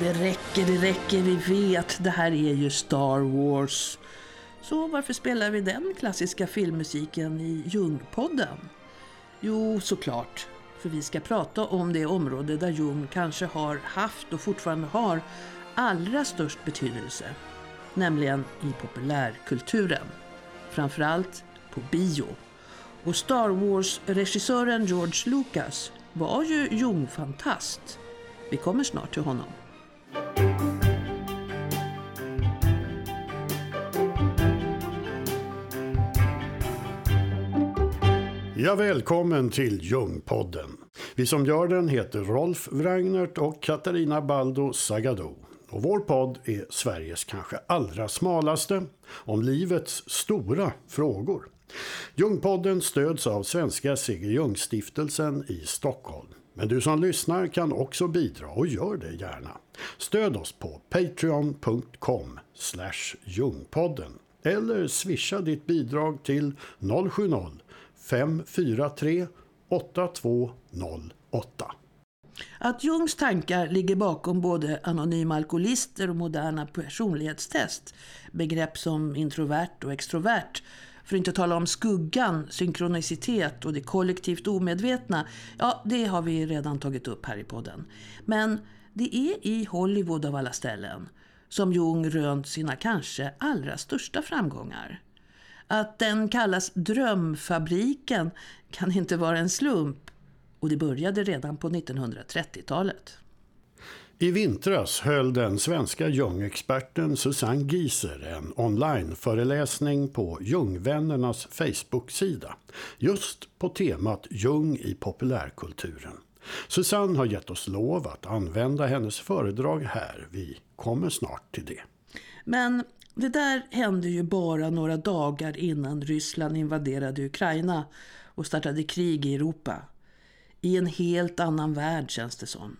Det räcker, det räcker, vi vet. Det här är ju Star Wars. Så varför spelar vi den klassiska filmmusiken i Jungpodden? Jo, såklart. För vi ska prata om det område där Jung kanske har haft och fortfarande har allra störst betydelse. Nämligen i populärkulturen. Framförallt på bio. Och Star Wars-regissören George Lucas var ju Jung-fantast. Vi kommer snart till honom. Ja, välkommen till Ljungpodden. Vi som gör den heter Rolf Wragnert och Katarina Baldo Sagado. Och vår podd är Sveriges kanske allra smalaste om livets stora frågor. Ljungpodden stöds av Svenska Sigge Ljungstiftelsen i Stockholm. Men du som lyssnar kan också bidra och gör det gärna. Stöd oss på patreon.com ljungpodden eller swisha ditt bidrag till 070 543 8208. Att Jungs tankar ligger bakom både anonyma alkoholister och moderna personlighetstest, begrepp som introvert och extrovert, för att inte tala om skuggan, synkronicitet och det kollektivt omedvetna, ja, det har vi redan tagit upp här i podden. Men det är i Hollywood av alla ställen som Jung rönt sina kanske allra största framgångar. Att den kallas Drömfabriken kan inte vara en slump. Och det började redan på 1930-talet. I vintras höll den svenska Jung-experten Susanne Gieser en onlineföreläsning på Jungvännernas Facebook-sida. Just på temat Jung i populärkulturen. Susanne har gett oss lov att använda hennes föredrag här. Vi kommer snart till det. Men det där hände ju bara några dagar innan Ryssland invaderade Ukraina och startade krig i Europa. I en helt annan värld känns det som.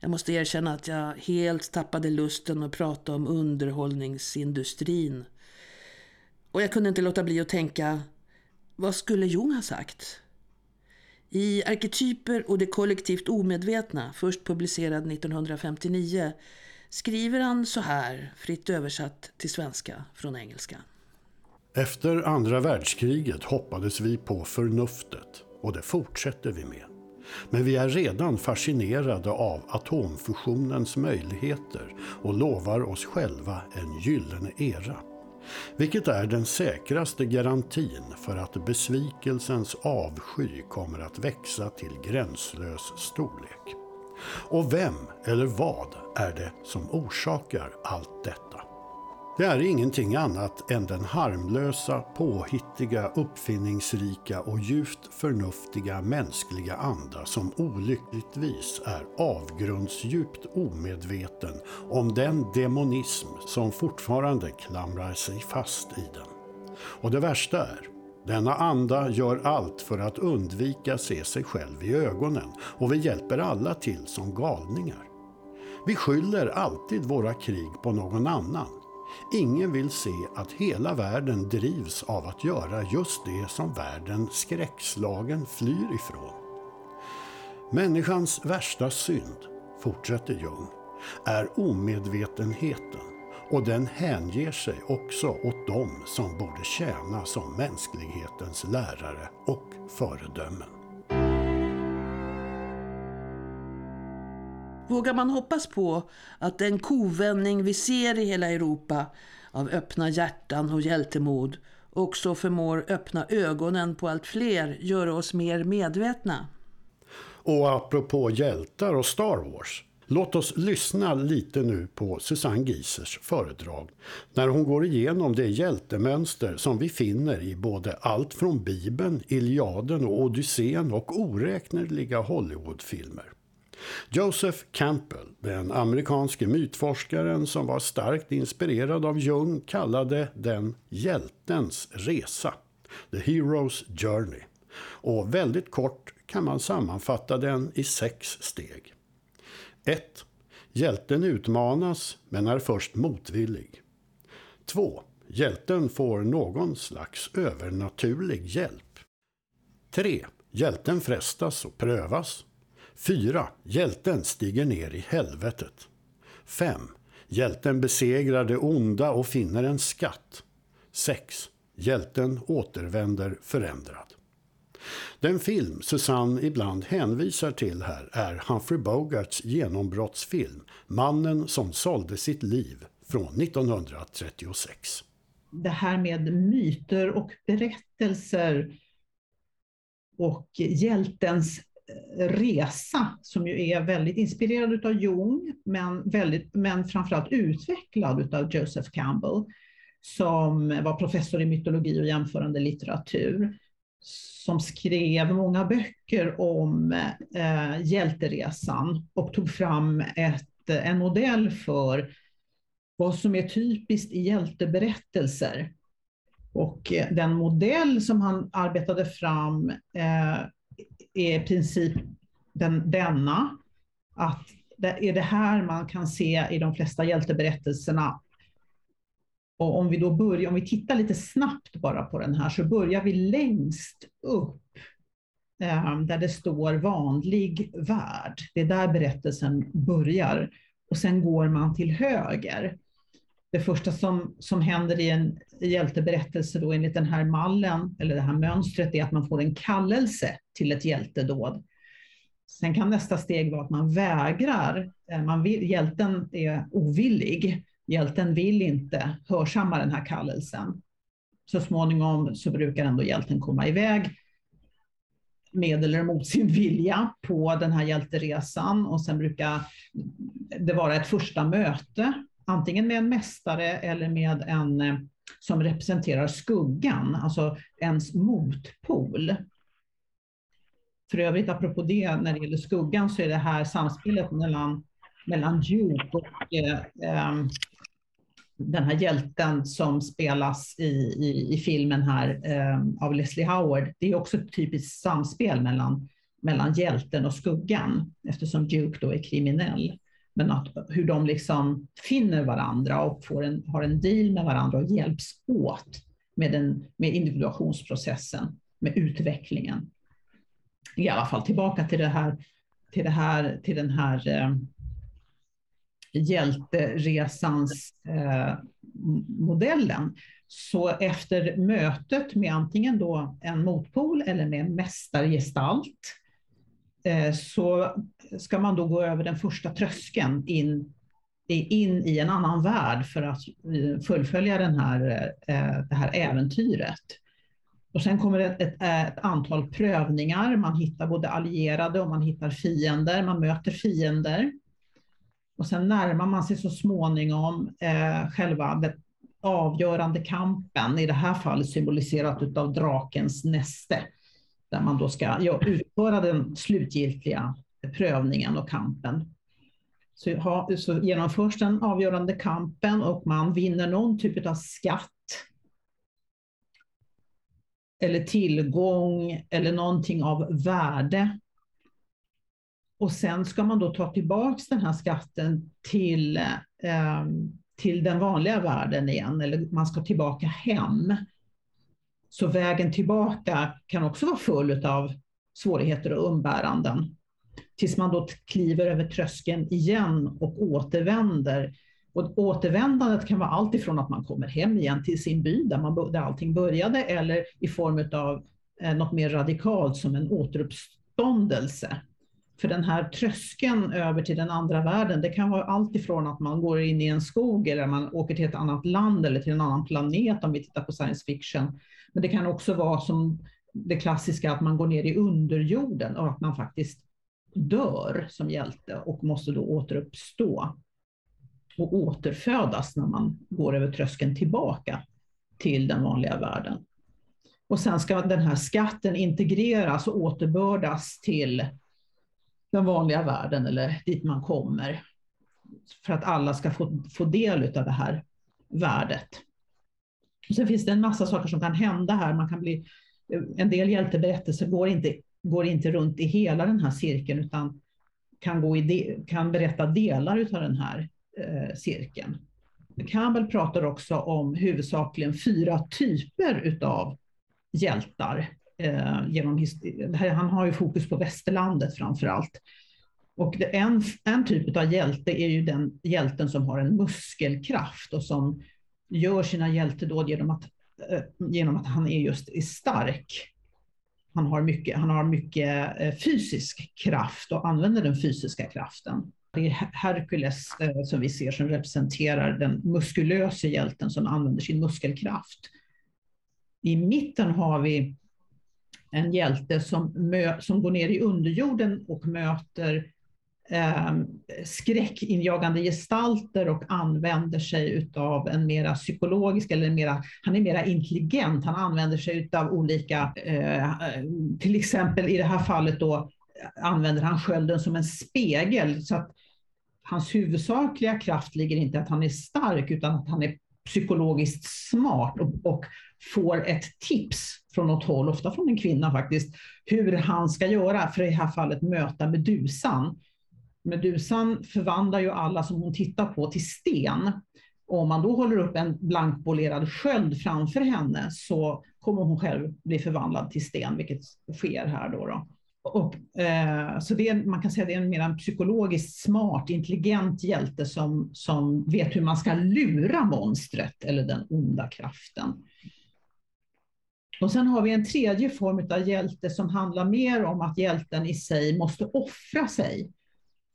Jag måste erkänna att jag helt tappade lusten att prata om underhållningsindustrin. Och jag kunde inte låta bli att tänka, vad skulle Jung ha sagt? I Arketyper och det kollektivt omedvetna, först publicerad 1959, skriver han så här, fritt översatt till svenska från engelska. Efter andra världskriget hoppades vi på förnuftet och det fortsätter vi med. Men vi är redan fascinerade av atomfusionens möjligheter och lovar oss själva en gyllene era. Vilket är den säkraste garantin för att besvikelsens avsky kommer att växa till gränslös storlek. Och vem eller vad är det som orsakar allt detta? Det är ingenting annat än den harmlösa, påhittiga, uppfinningsrika och djupt förnuftiga mänskliga anda som olyckligtvis är avgrundsdjupt omedveten om den demonism som fortfarande klamrar sig fast i den. Och det värsta är, denna anda gör allt för att undvika se sig själv i ögonen och vi hjälper alla till som galningar. Vi skyller alltid våra krig på någon annan Ingen vill se att hela världen drivs av att göra just det som världen skräckslagen flyr ifrån. Människans värsta synd, fortsätter Jung, är omedvetenheten och den hänger sig också åt dem som borde tjäna som mänsklighetens lärare och föredömen. Vågar man hoppas på att den kovändning vi ser i hela Europa av öppna hjärtan och hjältemod också förmår öppna ögonen på allt fler, göra oss mer medvetna? Och apropå hjältar och Star Wars. Låt oss lyssna lite nu på Susanne Giesers föredrag när hon går igenom det hjältemönster som vi finner i både allt från Bibeln, Iliaden och Odysseen och oräkneliga Hollywoodfilmer. Joseph Campbell, den amerikanske mytforskaren som var starkt inspirerad av Jung, kallade den hjältens resa, the hero's journey. Och väldigt kort kan man sammanfatta den i sex steg. 1. Hjälten utmanas men är först motvillig. 2. Hjälten får någon slags övernaturlig hjälp. 3. Hjälten frestas och prövas. 4. Hjälten stiger ner i helvetet. 5. Hjälten besegrar det onda och finner en skatt. 6. Hjälten återvänder förändrad. Den film Susanne ibland hänvisar till här är Humphrey Bogarts genombrottsfilm Mannen som sålde sitt liv från 1936. Det här med myter och berättelser och hjältens resa som ju är väldigt inspirerad av Jung men, väldigt, men framförallt utvecklad av Joseph Campbell som var professor i mytologi och jämförande litteratur som skrev många böcker om eh, hjälteresan och tog fram ett, en modell för vad som är typiskt i hjälteberättelser. Och eh, den modell som han arbetade fram eh, är i princip den, denna, att det är det här man kan se i de flesta hjälteberättelserna. Och om vi då börjar, om vi tittar lite snabbt bara på den här, så börjar vi längst upp eh, där det står vanlig värld. Det är där berättelsen börjar. Och sen går man till höger. Det första som, som händer i en hjälteberättelse då enligt den här mallen, eller det här mönstret, är att man får en kallelse till ett hjältedåd. Sen kan nästa steg vara att man vägrar. Eh, man vill, hjälten är ovillig. Hjälten vill inte hörsamma den här kallelsen. Så småningom så brukar ändå hjälten komma iväg med eller mot sin vilja på den här hjälteresan och sen brukar det vara ett första möte, antingen med en mästare eller med en eh, som representerar skuggan, alltså ens motpol. För övrigt, apropå det, när det gäller skuggan så är det här samspelet mellan, mellan Duke och eh, eh, den här hjälten som spelas i, i, i filmen här eh, av Leslie Howard. Det är också ett typiskt samspel mellan, mellan hjälten och skuggan eftersom Duke då är kriminell. Men att, hur de liksom finner varandra och får en, har en deal med varandra och hjälps åt med, den, med individuationsprocessen, med utvecklingen. I alla fall tillbaka till, det här, till, det här, till den här eh, hjälteresans eh, modellen. Så efter mötet med antingen då en motpol eller med en mästargestalt Eh, så ska man då gå över den första tröskeln in, in i en annan värld för att eh, fullfölja den här, eh, det här äventyret. Och sen kommer ett, ett, ett, antal prövningar. Man hittar både allierade och man hittar fiender. Man möter fiender. Och sen närmar man sig så småningom eh, själva den avgörande kampen, i det här fallet symboliserat av drakens näste där man då ska ja, utföra den slutgiltiga prövningen och kampen. Så, ha, så genomförs den avgörande kampen och man vinner någon typ av skatt eller tillgång eller någonting av värde. Och sen ska man då ta tillbaks den här skatten till, eh, till den vanliga världen igen, eller man ska tillbaka hem. Så vägen tillbaka kan också vara full av svårigheter och umbäranden. Tills man då kliver över tröskeln igen och återvänder. Och återvändandet kan vara allt ifrån att man kommer hem igen till sin by där, man, där allting började eller i form av eh, något mer radikalt som en återuppståndelse. För den här tröskeln över till den andra världen, det kan vara allt ifrån att man går in i en skog eller man åker till ett annat land eller till en annan planet om vi tittar på science fiction men det kan också vara som det klassiska att man går ner i underjorden och att man faktiskt dör som hjälte och måste då återuppstå och återfödas när man går över tröskeln tillbaka till den vanliga världen. Och sen ska den här skatten integreras och återbördas till den vanliga världen eller dit man kommer för att alla ska få, få del av det här värdet. Sen finns det en massa saker som kan hända här. Man kan bli, en del hjälteberättelser går inte, går inte runt i hela den här cirkeln utan kan, gå i de, kan berätta delar av den här eh, cirkeln. Campbell pratar också om huvudsakligen fyra typer av hjältar. Eh, genom han har ju fokus på västerlandet framför allt. Och det, en, en typ av hjälte är ju den hjälten som har en muskelkraft och som gör sina hjältedåd genom att, eh, genom att han är just är stark. Han har mycket, han har mycket eh, fysisk kraft och använder den fysiska kraften. Det är Herkules eh, som vi ser som representerar den muskulösa hjälten som använder sin muskelkraft. I mitten har vi en hjälte som, mö, som går ner i underjorden och möter eh, skräckinjagande gestalter och använder sig av en mera psykologisk, eller mera, han är mera intelligent. Han använder sig av olika, eh, till exempel i det här fallet då använder han skölden som en spegel. Så att hans huvudsakliga kraft ligger inte att han är stark utan att han är psykologiskt smart och, och får ett tips från något håll, ofta från en kvinna faktiskt, hur han ska göra för i det här fallet möta Medusan. Medusan förvandlar ju alla som hon tittar på till sten. Om man då håller upp en blankpolerad sköld framför henne så kommer hon själv bli förvandlad till sten, vilket sker här då. då. Och, eh, så det är, man kan säga att det är en mer psykologiskt smart, intelligent hjälte som, som vet hur man ska lura monstret eller den onda kraften. Och sen har vi en tredje form av hjälte som handlar mer om att hjälten i sig måste offra sig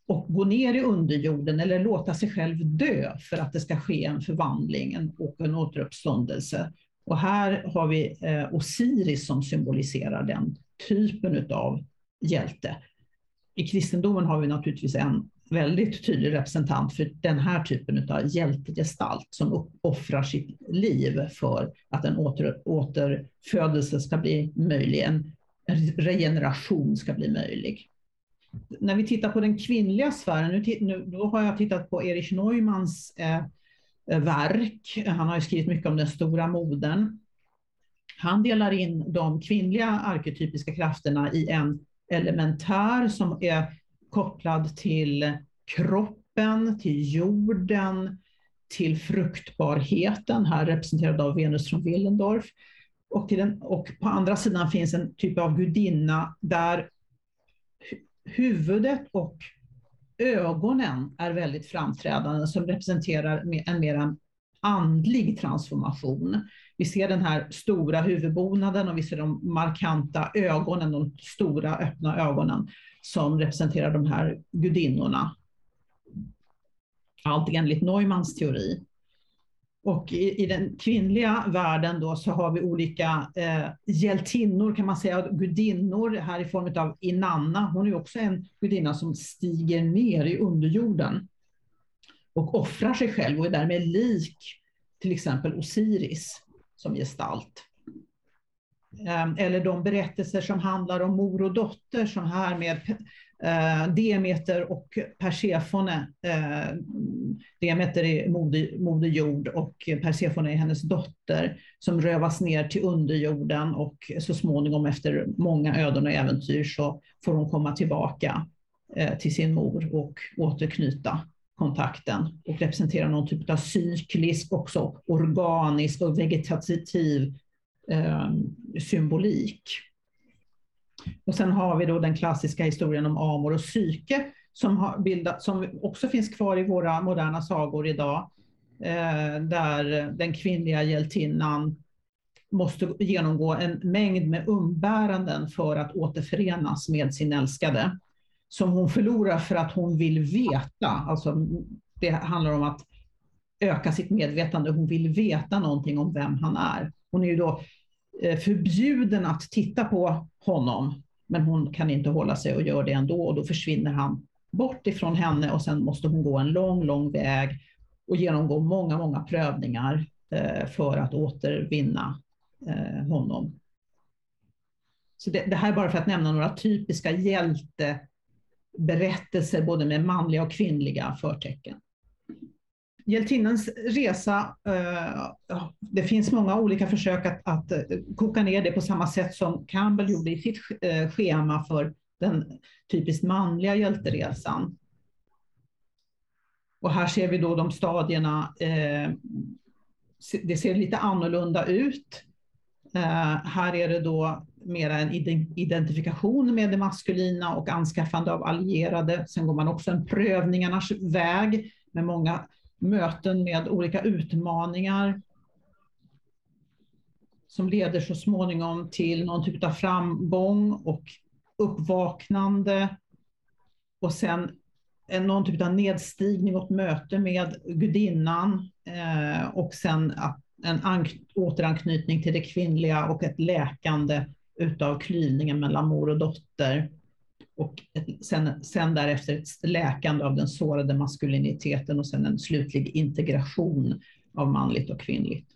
och gå ner i underjorden eller låta sig själv dö för att det ska ske en förvandling och en återuppståndelse. Och här har vi eh, Osiris som symboliserar den typen av hjälte. I kristendomen har vi naturligtvis en väldigt tydlig representant för den här typen av hjältegestalt som offrar sitt liv för att en åter, återfödelse ska bli möjlig, en regeneration ska bli möjlig. När vi tittar på den kvinnliga sfären, nu, nu då har jag tittat på Erich Neumanns eh, verk. Han har ju skrivit mycket om den stora modern. Han delar in de kvinnliga arketypiska krafterna i en elementär som är kopplad till kroppen, till jorden, till fruktbarheten, här representerad av Venus från Willendorf. Och, till den, och på andra sidan finns en typ av gudinna där huvudet och ögonen är väldigt framträdande som representerar en mer andlig transformation. Vi ser den här stora huvudbonaden och vi ser de markanta ögonen, de stora öppna ögonen som representerar de här gudinnorna. Allt enligt Neumanns teori. Och i, i, den kvinnliga världen då så har vi olika eh, hjältinnor kan man säga, gudinnor här i form av Inanna. Hon är också en gudinna som stiger ner i underjorden och offrar sig själv och är därmed lik till exempel Osiris som gestalt. Ehm, eller de berättelser som handlar om mor och dotter som här med eh, Demeter och Persefone. Ehm, Demeter är moder, moder jord och Persefone är hennes dotter som rövas ner till underjorden och så småningom efter många öden och äventyr så får hon komma tillbaka eh, till sin mor och återknyta kontakten och representerar någon typ av cyklisk, också organisk och vegetativ eh, symbolik. Och sen har vi då den klassiska historien om Amor och Psyke som, har bildat, som också finns kvar i våra moderna sagor idag. Eh, där den kvinnliga hjältinnan måste genomgå en mängd med umbäranden för att återförenas med sin älskade som hon förlorar för att hon vill veta. Alltså, det handlar om att öka sitt medvetande. Hon vill veta någonting om vem han är. Hon är ju då eh, förbjuden att titta på honom, men hon kan inte hålla sig och gör det ändå och då försvinner han bort ifrån henne och sen måste hon gå en lång, lång väg och genomgå många, många prövningar eh, för att återvinna eh, honom. Så det, det här är bara för att nämna några typiska hjälte berättelser både med manliga och kvinnliga förtecken. Hjältinnans resa, eh, det finns många olika försök att, att eh, koka ner det på samma sätt som Campbell gjorde i sitt eh, schema för den typiskt manliga hjälteresan. Och här ser vi då de stadierna, det ser lite annorlunda ut. Här är det då mera en identifikation med det maskulina och anskaffande av allierade. Sen går man också en prövningarnas väg med många möten med olika utmaningar som leder så småningom till någon typ av framgång och uppvaknande och sen någon typ av nedstigning och möte med gudinnan eh, och sen en återanknytning till det kvinnliga och ett läkande utav klyvningen mellan mor och dotter. Och ett, sen, sen därefter ett läkande av den sårade maskuliniteten och sen en slutlig integration av manligt och kvinnligt.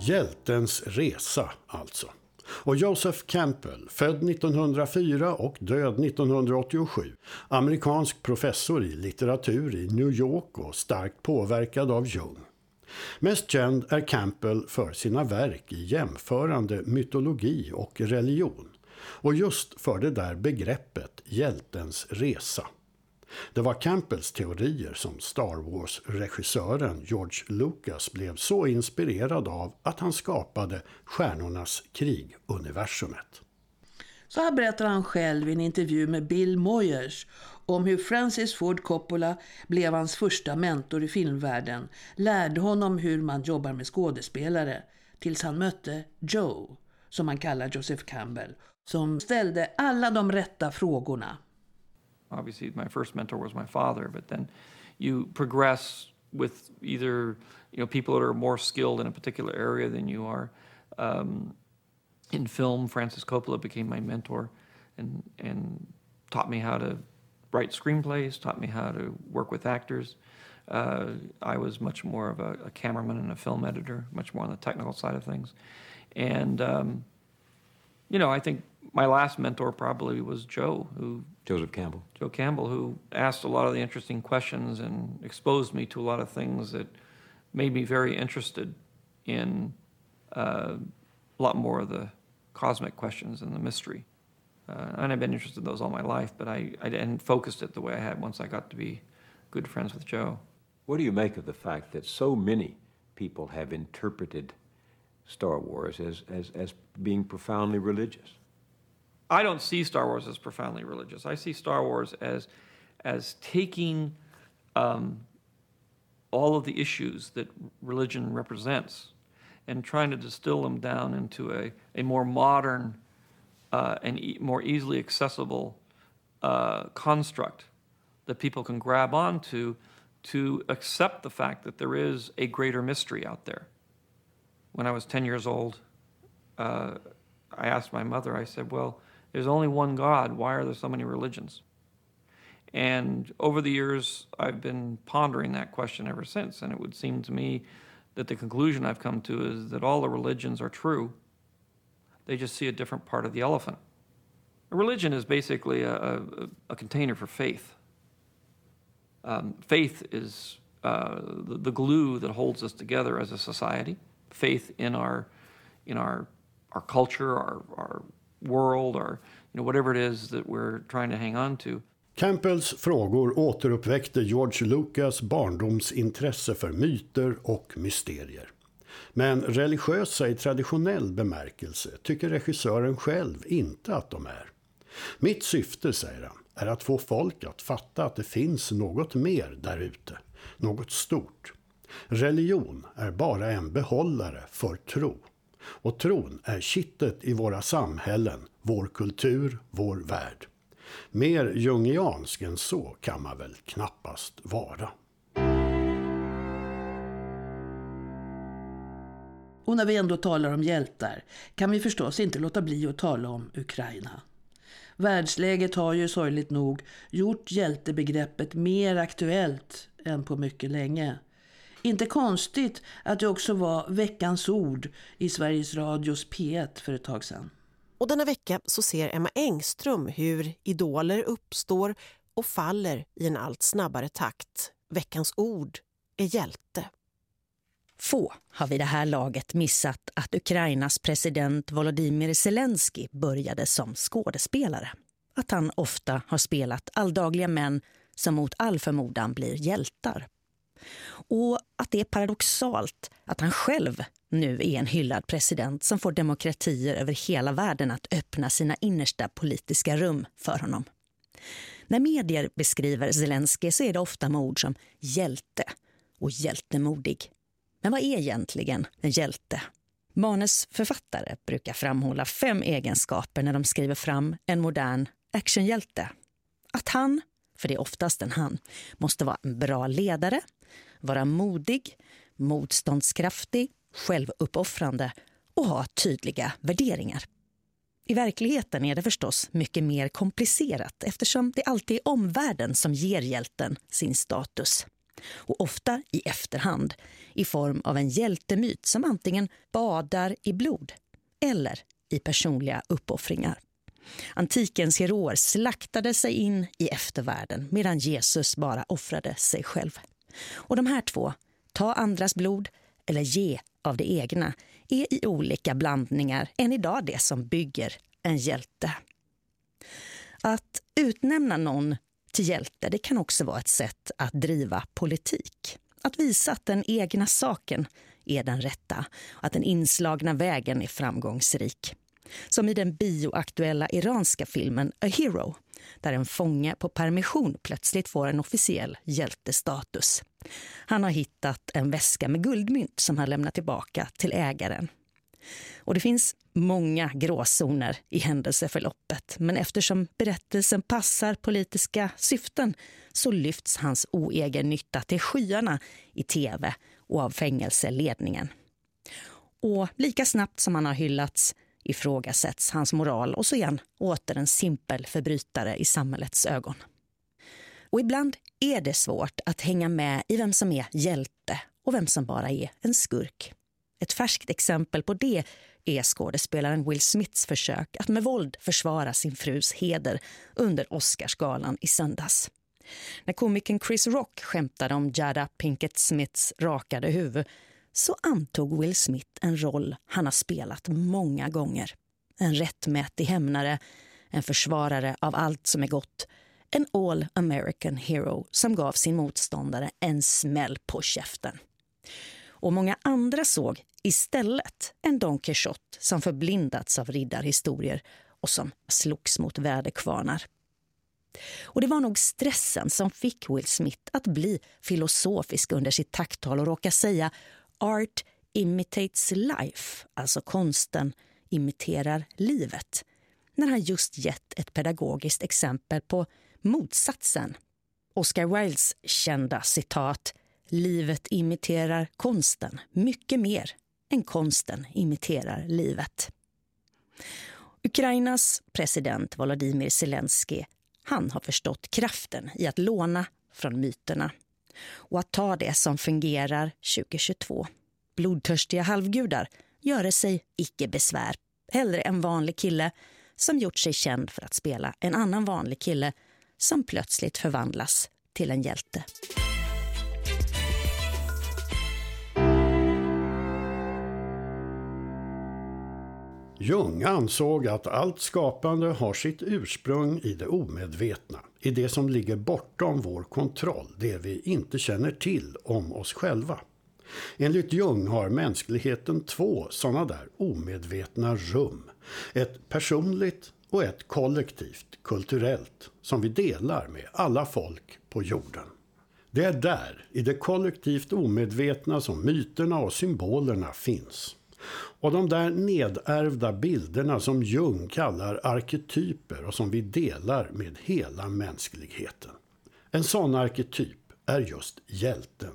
Hjältens resa alltså. Och Joseph Campbell, född 1904 och död 1987, amerikansk professor i litteratur i New York och starkt påverkad av Jung. Mest känd är Campbell för sina verk i jämförande mytologi och religion och just för det där begreppet hjältens resa. Det var Campbells teorier som Star Wars-regissören George Lucas blev så inspirerad av att han skapade Stjärnornas krig-universumet. Så här berättar han själv i en intervju med Bill Moyers om hur Francis Ford Coppola blev hans första mentor i filmvärlden, lärde honom hur man jobbar med skådespelare, tills han mötte Joe, som han kallar Joseph Campbell, som ställde alla de rätta frågorna. obviously my first mentor was my father, but then you progress with either you know people that are more skilled in a particular area than you are. Um, in film, Francis Coppola became my mentor, and and taught me how to write screenplays, taught me how to work with actors. Uh, I was much more of a, a, cameraman and a film editor, much more on the technical side of things, and um, you know I think my last mentor probably was Joe, who Joseph Campbell. Joe Campbell, who asked a lot of the interesting questions and exposed me to a lot of things that made me very interested in uh, a lot more of the cosmic questions and the mystery. Uh, and I've been interested in those all my life, but I, I hadn't focused it the way I had once I got to be good friends with Joe. What do you make of the fact that so many people have interpreted Star Wars as, as, as being profoundly religious? I don't see Star Wars as profoundly religious. I see Star Wars as as taking um, all of the issues that religion represents and trying to distill them down into a, a more modern uh, and e- more easily accessible uh, construct that people can grab onto to accept the fact that there is a greater mystery out there. When I was 10 years old, uh, I asked my mother, I said, Well, there's only one God. Why are there so many religions? And over the years, I've been pondering that question ever since. And it would seem to me that the conclusion I've come to is that all the religions are true. They just see a different part of the elephant. Religion is basically a, a, a container for faith. Um, faith is uh, the, the glue that holds us together as a society. Faith in our, in our, our culture, our, our world or you know, whatever it is that we're trying to hang on to. Campbells frågor återuppväckte George Lucas barndomsintresse för myter och mysterier. Men religiösa i traditionell bemärkelse tycker regissören själv inte att de är. Mitt syfte, säger han, är att få folk att fatta att det finns något mer där ute, något stort. Religion är bara en behållare för tro. Och tron är kittet i våra samhällen, vår kultur, vår värld. Mer jungiansk än så kan man väl knappast vara. Och när vi ändå talar om hjältar kan vi förstås inte låta bli att tala om Ukraina. Världsläget har ju sorgligt nog gjort hjältebegreppet mer aktuellt än på mycket länge. Inte konstigt att det också var veckans ord i Sveriges Radios P1 för ett tag sedan. Och denna vecka så ser Emma Engström hur idoler uppstår och faller i en allt snabbare takt. Veckans ord är hjälte. Få har vid det här laget missat att Ukrainas president Volodymyr Zelensky började som skådespelare. Att han ofta har spelat alldagliga män som mot all förmodan blir hjältar. Och att det är paradoxalt att han själv nu är en hyllad president som får demokratier över hela världen att öppna sina innersta politiska rum för honom. När medier beskriver Zelensky så är det ofta med ord som hjälte och hjältemodig. Men vad är egentligen en hjälte? Manusförfattare brukar framhålla fem egenskaper när de skriver fram en modern actionhjälte. Att han, för det är oftast en han, måste vara en bra ledare, vara modig, motståndskraftig, självuppoffrande och ha tydliga värderingar. I verkligheten är det förstås mycket mer komplicerat eftersom det alltid är omvärlden som ger hjälten sin status. Och ofta i efterhand, i form av en hjältemyt som antingen badar i blod eller i personliga uppoffringar. Antikens heroer slaktade sig in i eftervärlden medan Jesus bara offrade sig själv. Och de här två, ta andras blod eller ge av det egna, är i olika blandningar än idag det som bygger en hjälte. Att utnämna någon till hjälte det kan också vara ett sätt att driva politik. Att visa att den egna saken är den rätta och att den inslagna vägen är framgångsrik. Som i den bioaktuella iranska filmen A Hero där en fånge på permission plötsligt får en officiell hjältestatus. Han har hittat en väska med guldmynt som han lämnat tillbaka till ägaren. Och det finns många gråzoner i händelseförloppet men eftersom berättelsen passar politiska syften så lyfts hans oegennytta till skyarna i tv och av fängelseledningen. Och lika snabbt som han har hyllats ifrågasätts hans moral och så är han åter en simpel förbrytare i samhällets ögon. Och ibland är det svårt att hänga med i vem som är hjälte och vem som bara är en skurk. Ett färskt exempel på det är skådespelaren Will Smiths försök att med våld försvara sin frus heder under Oscarsgalan i söndags. När komikern Chris Rock skämtade om Jada Pinkett Smiths rakade huvud så antog Will Smith en roll han har spelat många gånger. En rättmätig hämnare, en försvarare av allt som är gott. En all American hero som gav sin motståndare en smäll på käften. Och många andra såg istället en Don Quixote som förblindats av riddarhistorier och som slogs mot väderkvarnar. Och det var nog stressen som fick Will Smith att bli filosofisk under sitt tacktal och råka säga Art imitates life, alltså konsten imiterar livet. När han just gett ett pedagogiskt exempel på motsatsen. Oscar Wildes kända citat Livet imiterar konsten mycket mer än konsten imiterar livet. Ukrainas president Volodymyr Zelensky han har förstått kraften i att låna från myterna och att ta det som fungerar 2022. Blodtörstiga halvgudar göre sig icke besvär. Hellre en vanlig kille som gjort sig känd för att spela en annan vanlig kille som plötsligt förvandlas till en hjälte. Jung ansåg att allt skapande har sitt ursprung i det omedvetna, i det som ligger bortom vår kontroll, det vi inte känner till om oss själva. Enligt Jung har mänskligheten två sådana där omedvetna rum. Ett personligt och ett kollektivt, kulturellt, som vi delar med alla folk på jorden. Det är där, i det kollektivt omedvetna, som myterna och symbolerna finns. Och de där nedärvda bilderna som Jung kallar arketyper och som vi delar med hela mänskligheten. En sån arketyp är just hjälten.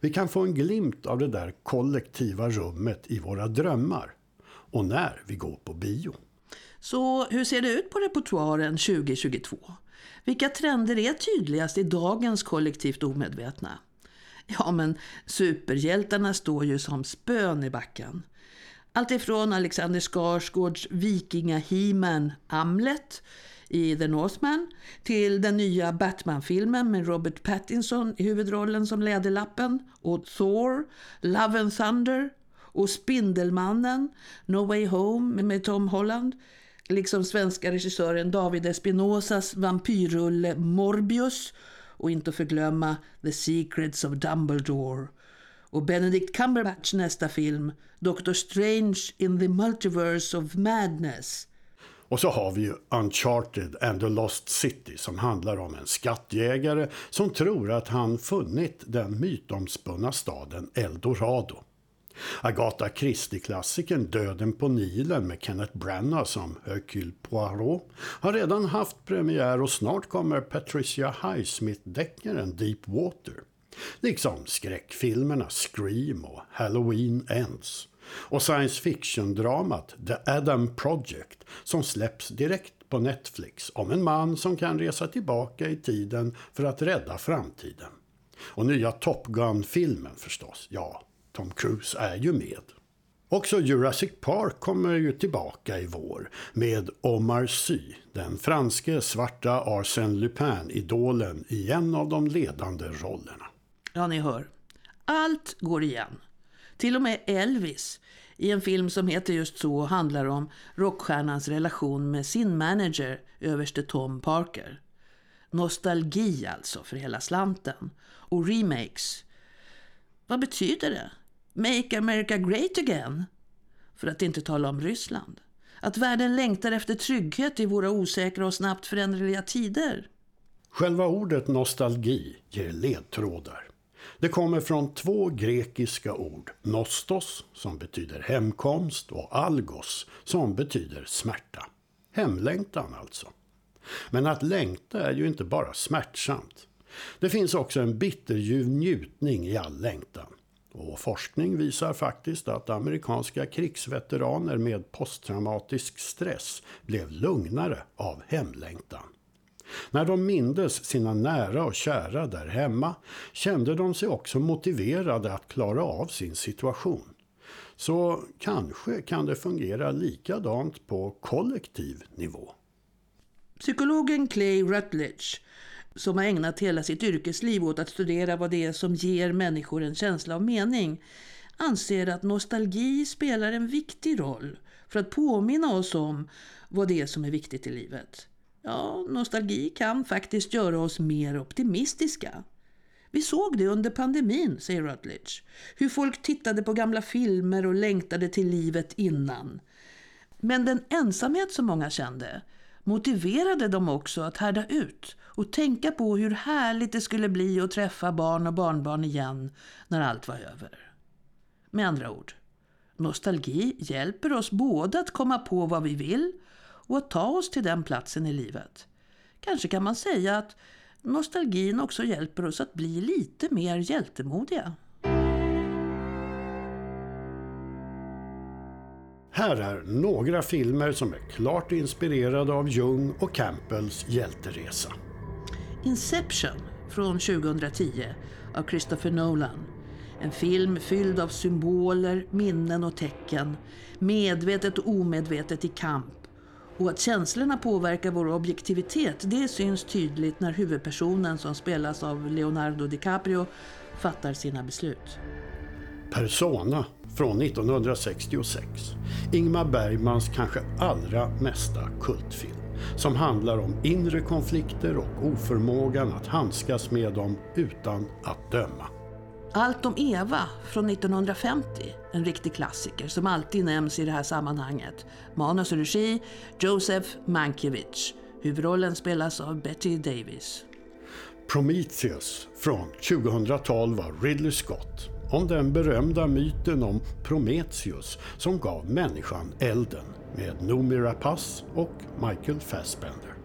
Vi kan få en glimt av det där kollektiva rummet i våra drömmar och när vi går på bio. Så hur ser det ut på repertoaren 2022? Vilka trender är tydligast i dagens kollektivt omedvetna? Ja, men superhjältarna står ju som spön i backen. Allt ifrån Alexander Skarsgårds Vikingahe-man Amlet i The Northman till den nya Batman-filmen med Robert Pattinson i huvudrollen som Läderlappen och Thor, Love and Thunder och Spindelmannen, No Way Home med Tom Holland liksom svenska regissören David Espinosas vampyrrulle Morbius och inte att förglömma The Secrets of Dumbledore. Och Benedict Cumberbatchs nästa film, Doctor Strange in the Multiverse of Madness. Och så har vi ju Uncharted and the Lost City som handlar om en skattjägare som tror att han funnit den mytomspunna staden Eldorado. Agatha Christie-klassikern Döden på Nilen med Kenneth Branagh som Hercule Poirot har redan haft premiär och snart kommer Patricia Highsmith-deckaren Deep Water. Liksom skräckfilmerna Scream och Halloween Ends. Och science fiction-dramat The Adam Project som släpps direkt på Netflix om en man som kan resa tillbaka i tiden för att rädda framtiden. Och nya Top Gun-filmen förstås, ja, Tom Cruise är ju med. Också Jurassic Park kommer ju tillbaka i vår med Omar Sy, den franske svarta Arsène Lupin-idolen i en av de ledande rollerna. Ja, ni hör. Allt går igen. Till och med Elvis i en film som heter just så handlar om rockstjärnans relation med sin manager, överste Tom Parker. Nostalgi alltså för hela slanten. Och remakes. Vad betyder det? Make America Great Again? För att inte tala om Ryssland. Att världen längtar efter trygghet i våra osäkra och snabbt föränderliga tider. Själva ordet nostalgi ger ledtrådar. Det kommer från två grekiska ord, nostos som betyder hemkomst och algos som betyder smärta. Hemlängtan alltså. Men att längta är ju inte bara smärtsamt. Det finns också en bitterljuv njutning i all längtan. Och forskning visar faktiskt att amerikanska krigsveteraner med posttraumatisk stress blev lugnare av hemlängtan. När de mindes sina nära och kära där hemma kände de sig också motiverade att klara av sin situation. Så kanske kan det fungera likadant på kollektiv nivå. Psykologen Clay Rutledge, som har ägnat hela sitt yrkesliv åt att studera vad det är som ger människor en känsla av mening, anser att nostalgi spelar en viktig roll för att påminna oss om vad det är som är viktigt i livet. Ja, nostalgi kan faktiskt göra oss mer optimistiska. Vi såg det under pandemin, säger Rutledge. Hur folk tittade på gamla filmer och längtade till livet innan. Men den ensamhet som många kände motiverade dem också att härda ut och tänka på hur härligt det skulle bli att träffa barn och barnbarn igen när allt var över. Med andra ord, nostalgi hjälper oss både att komma på vad vi vill och att ta oss till den platsen i livet. Kanske kan man säga att nostalgin också hjälper oss att bli lite mer hjältemodiga. Här är några filmer som är klart inspirerade av Jung och Campbells hjälteresa. Inception från 2010 av Christopher Nolan. En film fylld av symboler, minnen och tecken. Medvetet och omedvetet i kamp. Och att känslorna påverkar vår objektivitet, det syns tydligt när huvudpersonen som spelas av Leonardo DiCaprio fattar sina beslut. Persona från 1966. Ingmar Bergmans kanske allra mesta kultfilm som handlar om inre konflikter och oförmågan att handskas med dem utan att döma. Allt om Eva från 1950, en riktig klassiker som alltid nämns i det här sammanhanget. Manus och regi Joseph Mankiewicz. Huvudrollen spelas av Betty Davis. Prometheus från 2012 av Ridley Scott om den berömda myten om Prometheus som gav människan elden med Noomi Rapace och Michael Fassbender.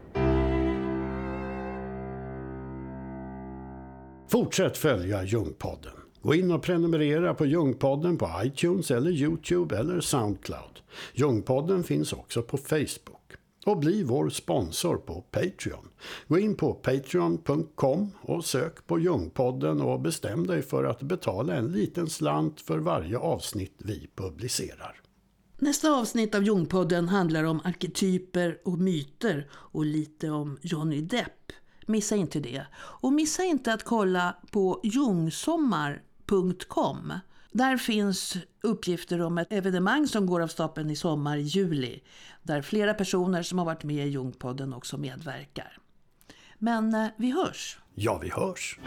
Fortsätt följa Ljungpodden. Gå in och prenumerera på Ljungpodden på iTunes eller Youtube eller Soundcloud. Ljungpodden finns också på Facebook. Och bli vår sponsor på Patreon. Gå in på patreon.com och sök på Ljungpodden och bestäm dig för att betala en liten slant för varje avsnitt vi publicerar. Nästa avsnitt av Ljungpodden handlar om arketyper och myter och lite om Johnny Depp. Missa inte det. Och missa inte att kolla på Ljungsommar jungsommar.com. Där finns uppgifter om ett evenemang som går av stapeln i sommar i juli. Där flera personer som har varit med i Jungpodden också medverkar. Men eh, vi hörs. Ja, vi hörs.